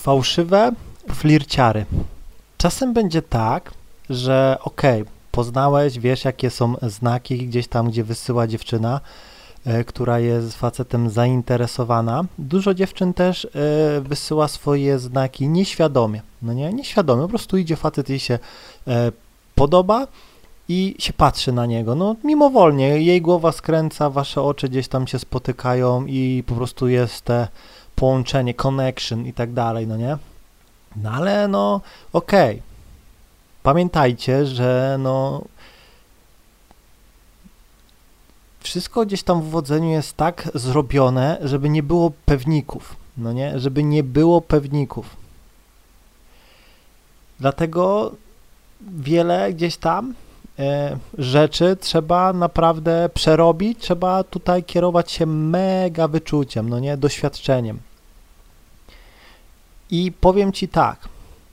Fałszywe flirciary. Czasem będzie tak, że okej, poznałeś, wiesz jakie są znaki gdzieś tam, gdzie wysyła dziewczyna, e, która jest facetem zainteresowana. Dużo dziewczyn też e, wysyła swoje znaki nieświadomie, no nie, nieświadomie, po prostu idzie facet jej się e, podoba i się patrzy na niego, no mimowolnie, jej głowa skręca, wasze oczy gdzieś tam się spotykają i po prostu jest te połączenie, connection i tak dalej, no nie? No ale no, okej. Pamiętajcie, że no wszystko gdzieś tam w wodzeniu jest tak zrobione, żeby nie było pewników, no nie? Żeby nie było pewników. Dlatego wiele gdzieś tam e, rzeczy trzeba naprawdę przerobić, trzeba tutaj kierować się mega wyczuciem, no nie? Doświadczeniem. I powiem ci tak,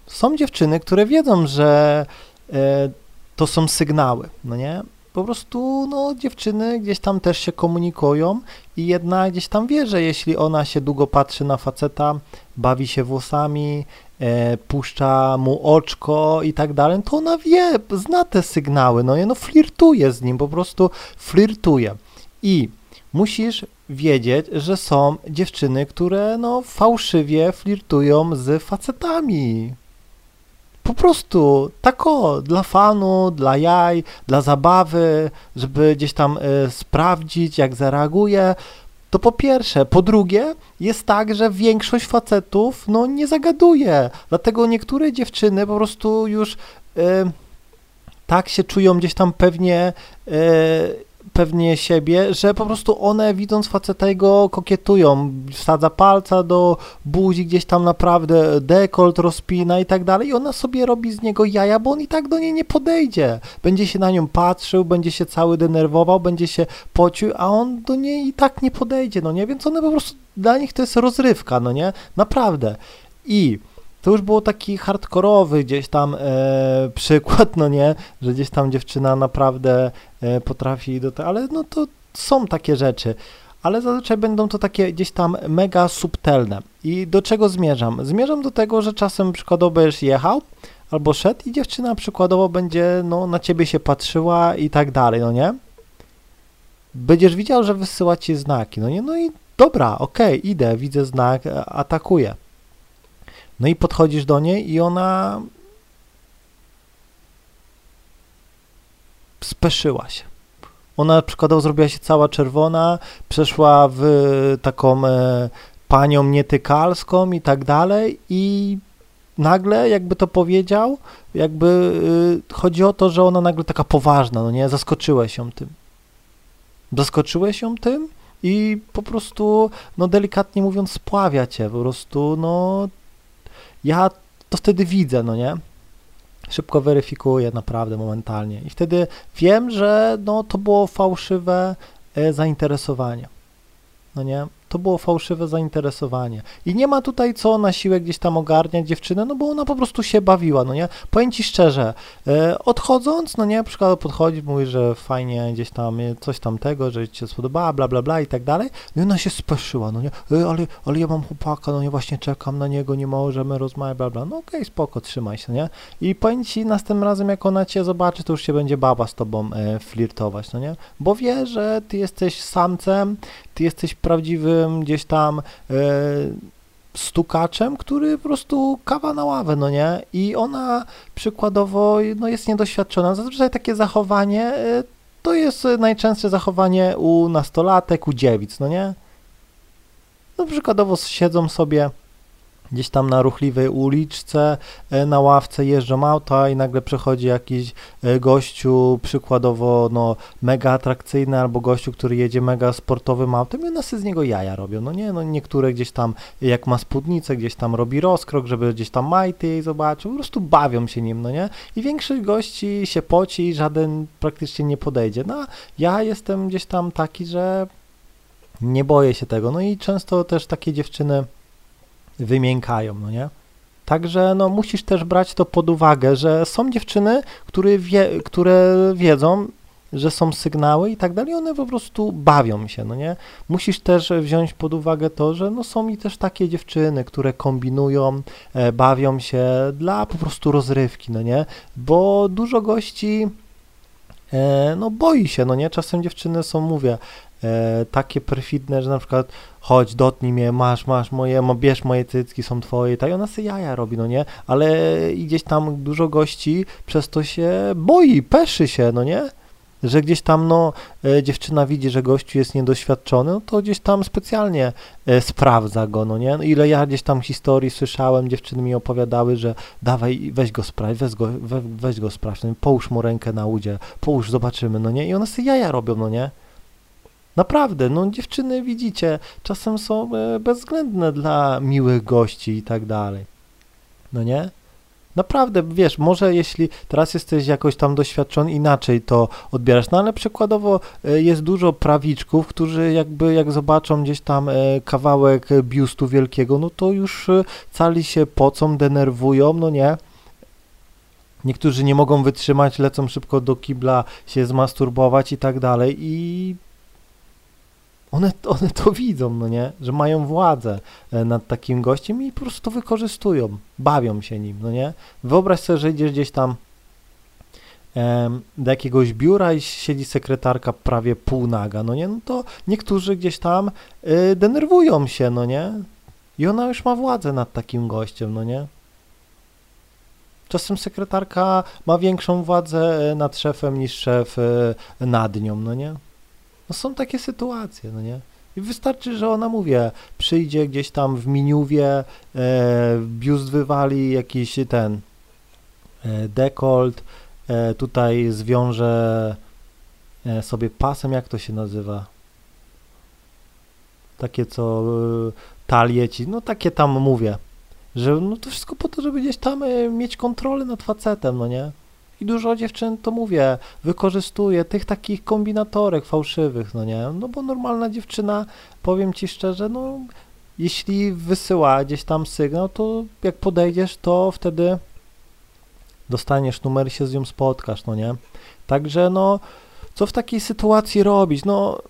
są dziewczyny, które wiedzą, że e, to są sygnały, no nie? Po prostu, no, dziewczyny gdzieś tam też się komunikują i jedna gdzieś tam wie, że jeśli ona się długo patrzy na faceta, bawi się włosami, e, puszcza mu oczko i tak dalej, to ona wie, zna te sygnały, no nie? No, flirtuje z nim, po prostu flirtuje. I musisz wiedzieć, że są dziewczyny, które no fałszywie flirtują z facetami. Po prostu tak o, dla fanu, dla jaj, dla zabawy, żeby gdzieś tam y, sprawdzić, jak zareaguje. To po pierwsze. Po drugie, jest tak, że większość facetów no nie zagaduje. Dlatego niektóre dziewczyny po prostu już y, tak się czują gdzieś tam pewnie y, pewnie siebie, że po prostu one widząc faceta jego kokietują, wsadza palca do buzi, gdzieś tam naprawdę dekolt rozpina i tak dalej i ona sobie robi z niego jaja, bo on i tak do niej nie podejdzie. Będzie się na nią patrzył, będzie się cały denerwował, będzie się pocił, a on do niej i tak nie podejdzie, no nie? Więc one po prostu, dla nich to jest rozrywka, no nie? Naprawdę. I to już było taki hardkorowy gdzieś tam e, przykład, no nie, że gdzieś tam dziewczyna naprawdę e, potrafi do tego, ale no to są takie rzeczy, ale zazwyczaj będą to takie gdzieś tam mega subtelne. I do czego zmierzam? Zmierzam do tego, że czasem przykładowo będziesz jechał albo szedł i dziewczyna przykładowo będzie no, na ciebie się patrzyła i tak dalej, no nie? Będziesz widział, że wysyła ci znaki, no nie? No i dobra, okej, okay, idę, widzę znak, atakuję. No i podchodzisz do niej i ona speszyła się. Ona przykładowo zrobiła się cała czerwona, przeszła w taką e, panią nietykalską i tak dalej i nagle, jakby to powiedział, jakby y, chodzi o to, że ona nagle taka poważna, no nie, zaskoczyłeś ją tym. Zaskoczyłeś ją tym i po prostu, no delikatnie mówiąc, spławia cię, po prostu, no ja to wtedy widzę, no nie? Szybko weryfikuję naprawdę momentalnie i wtedy wiem, że no, to było fałszywe e, zainteresowanie. No nie? To było fałszywe zainteresowanie. I nie ma tutaj co na siłę gdzieś tam ogarniać dziewczynę, no bo ona po prostu się bawiła, no nie? Powiem Ci szczerze, e, odchodząc, no nie, przykład podchodzi, mówi, że fajnie gdzieś tam e, coś tamtego, że Ci się spodobała, bla, bla, bla i tak dalej, no i ona się speszyła, no nie, e, ale, ale ja mam chłopaka, no nie, właśnie czekam na niego, nie możemy rozmawiać, bla, bla, no okej, okay, spoko, trzymaj się, nie? I powiem Ci następnym razem, jak ona Cię zobaczy, to już się będzie baba z Tobą flirtować, no nie? Bo wie, że Ty jesteś samcem, Ty jesteś prawdziwym gdzieś tam e, stukaczem, który po prostu kawa na ławę, no nie? I ona przykładowo no, jest niedoświadczona. Zazwyczaj takie zachowanie e, to jest najczęstsze zachowanie u nastolatek, u dziewic, no nie? No przykładowo siedzą sobie gdzieś tam na ruchliwej uliczce, e, na ławce jeżdżą auta i nagle przychodzi jakiś e, gościu, przykładowo no mega atrakcyjny, albo gościu, który jedzie mega sportowym autem i one sobie z niego jaja robią, no nie, no niektóre gdzieś tam, jak ma spódnicę, gdzieś tam robi rozkrok, żeby gdzieś tam majty jej zobaczył, po prostu bawią się nim, no nie, i większość gości się poci i żaden praktycznie nie podejdzie, no ja jestem gdzieś tam taki, że nie boję się tego, no i często też takie dziewczyny wymiękają, no nie? Także no, musisz też brać to pod uwagę, że są dziewczyny, które, wie, które wiedzą, że są sygnały i tak dalej, one po prostu bawią się, no nie? Musisz też wziąć pod uwagę to, że no są i też takie dziewczyny, które kombinują, e, bawią się dla po prostu rozrywki, no nie? Bo dużo gości no boi się, no nie? Czasem dziewczyny są, mówię, e, takie perfidne, że na przykład chodź, dotknij mnie, masz, masz moje, bierz moje cycki, są twoje, tak i ona sobie jaja robi, no nie? Ale gdzieś tam dużo gości przez to się boi, peszy się, no nie? Że gdzieś tam no, e, dziewczyna widzi, że gościu jest niedoświadczony, no to gdzieś tam specjalnie e, sprawdza go, no nie? Ile ja gdzieś tam historii słyszałem, dziewczyny mi opowiadały, że dawaj, weź go sprawdź, weź go, we, weź go sprawdź, no, połóż mu rękę na udzie, połóż, zobaczymy, no nie? I one sobie jaja robią, no nie? Naprawdę, no dziewczyny widzicie, czasem są e, bezwzględne dla miłych gości i tak dalej. No nie? Naprawdę, wiesz, może jeśli teraz jesteś jakoś tam doświadczony, inaczej to odbierasz, no ale przykładowo e, jest dużo prawiczków, którzy jakby jak zobaczą gdzieś tam e, kawałek biustu wielkiego, no to już e, cali się pocą, denerwują, no nie? Niektórzy nie mogą wytrzymać, lecą szybko do kibla się zmasturbować i tak dalej i one, one to widzą, no nie, że mają władzę e, nad takim gościem i po prostu to wykorzystują, bawią się nim, no nie. Wyobraź sobie, że idziesz gdzieś tam do jakiegoś biura i siedzi sekretarka prawie półnaga, no nie, no to niektórzy gdzieś tam y, denerwują się, no nie, i ona już ma władzę nad takim gościem, no nie. Czasem sekretarka ma większą władzę e, nad szefem niż szef nad nią, no nie. No są takie sytuacje, no nie? I wystarczy, że ona, mówię, przyjdzie gdzieś tam w miniuwie, e, biust wywali jakiś ten e, dekolt, e, tutaj zwiąże e, sobie pasem, jak to się nazywa? Takie, co e, talie ci, no takie tam mówię, że no to wszystko po to, żeby gdzieś tam e, mieć kontrolę nad facetem, no nie? I dużo dziewczyn, to mówię, wykorzystuje tych takich kombinatorek fałszywych, no nie? No bo normalna dziewczyna, powiem ci szczerze, no jeśli wysyła gdzieś tam sygnał, to jak podejdziesz, to wtedy dostaniesz numer i się z nią spotkasz, no nie? Także no, co w takiej sytuacji robić? No,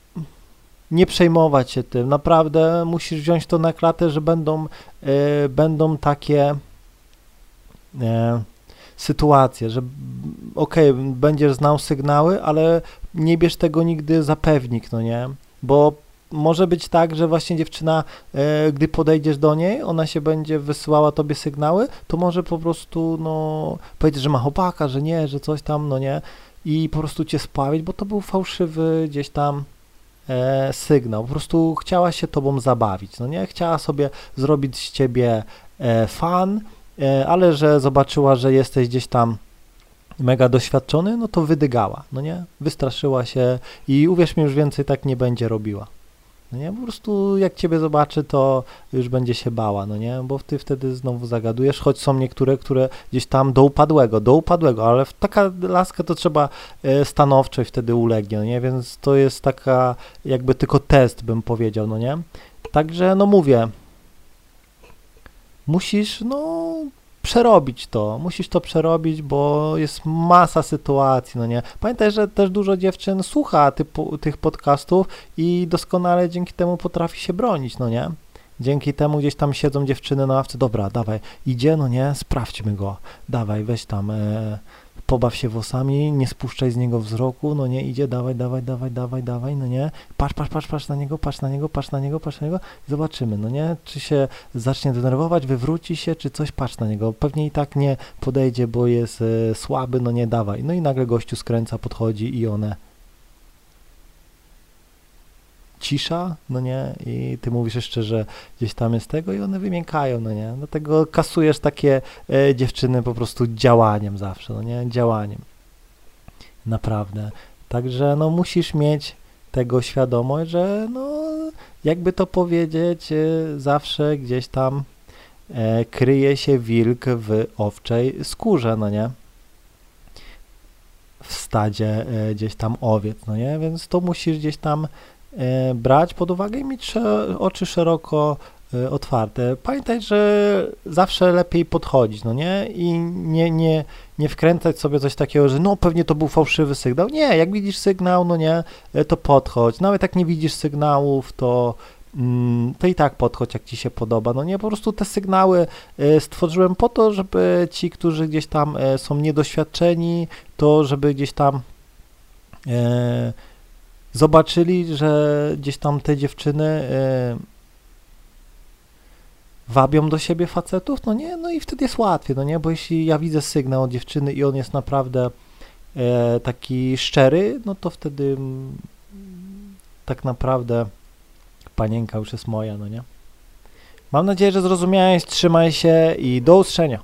nie przejmować się tym. Naprawdę musisz wziąć to na klatę, że będą, yy, będą takie yy, sytuację, że okej, okay, będziesz znał sygnały, ale nie bierz tego nigdy za pewnik, no nie? Bo może być tak, że właśnie dziewczyna, e, gdy podejdziesz do niej, ona się będzie wysyłała tobie sygnały, to może po prostu, no, powiedzieć, że ma chłopaka, że nie, że coś tam, no nie, i po prostu cię spławić, bo to był fałszywy gdzieś tam e, sygnał. Po prostu chciała się tobą zabawić, no nie? Chciała sobie zrobić z ciebie e, fan, ale że zobaczyła, że jesteś gdzieś tam mega doświadczony, no to wydygała, no nie? Wystraszyła się i uwierz mi, już więcej tak nie będzie robiła. No nie? Po prostu jak ciebie zobaczy, to już będzie się bała, no nie? Bo ty wtedy znowu zagadujesz, choć są niektóre, które gdzieś tam do upadłego, do upadłego, ale w taka laska to trzeba e, stanowczo i wtedy ulegnie, no nie? Więc to jest taka jakby tylko test, bym powiedział, no nie? Także, no mówię, musisz, no, przerobić to, musisz to przerobić, bo jest masa sytuacji, no nie. Pamiętaj, że też dużo dziewczyn słucha typu, tych podcastów i doskonale dzięki temu potrafi się bronić, no nie. Dzięki temu gdzieś tam siedzą dziewczyny na ławce, dobra, dawaj, idzie, no nie, sprawdźmy go, dawaj, weź tam, e, pobaw się włosami, nie spuszczaj z niego wzroku, no nie, idzie, dawaj, dawaj, dawaj, dawaj, dawaj, no nie, patrz, patrz, patrz, patrz na niego, patrz na niego, patrz na niego, patrz na niego, zobaczymy, no nie, czy się zacznie denerwować, wywróci się, czy coś, patrz na niego, pewnie i tak nie podejdzie, bo jest e, słaby, no nie, dawaj, no i nagle gościu skręca, podchodzi i one cisza, no nie, i ty mówisz jeszcze, że gdzieś tam jest tego i one wymiękają, no nie, dlatego kasujesz takie e, dziewczyny po prostu działaniem zawsze, no nie, działaniem, naprawdę, także no musisz mieć tego świadomość, że no jakby to powiedzieć, e, zawsze gdzieś tam e, kryje się wilk w owczej skórze, no nie, w stadzie gdzieś tam owiec, no nie, więc to musisz gdzieś tam brać pod uwagę i mieć oczy szeroko y, otwarte. Pamiętaj, że zawsze lepiej podchodzić, no nie? I nie, nie, nie wkręcać sobie coś takiego, że no pewnie to był fałszywy sygnał. Nie, jak widzisz sygnał, no nie, y, to podchodź. Nawet jak nie widzisz sygnałów, to mm, to i tak podchodź, jak ci się podoba. No nie, po prostu te sygnały stworzyłem po to, żeby ci, którzy gdzieś tam są niedoświadczeni, to żeby gdzieś tam e, zobaczyli, że gdzieś tam te dziewczyny e, wabią do siebie facetów, no nie, no i wtedy jest łatwiej, no nie, bo jeśli ja widzę sygnał od dziewczyny i on jest naprawdę e, taki szczery, no to wtedy mm, tak naprawdę panienka już jest moja, no nie. Mam nadzieję, że zrozumiałeś, trzymaj się i do usłyszenia.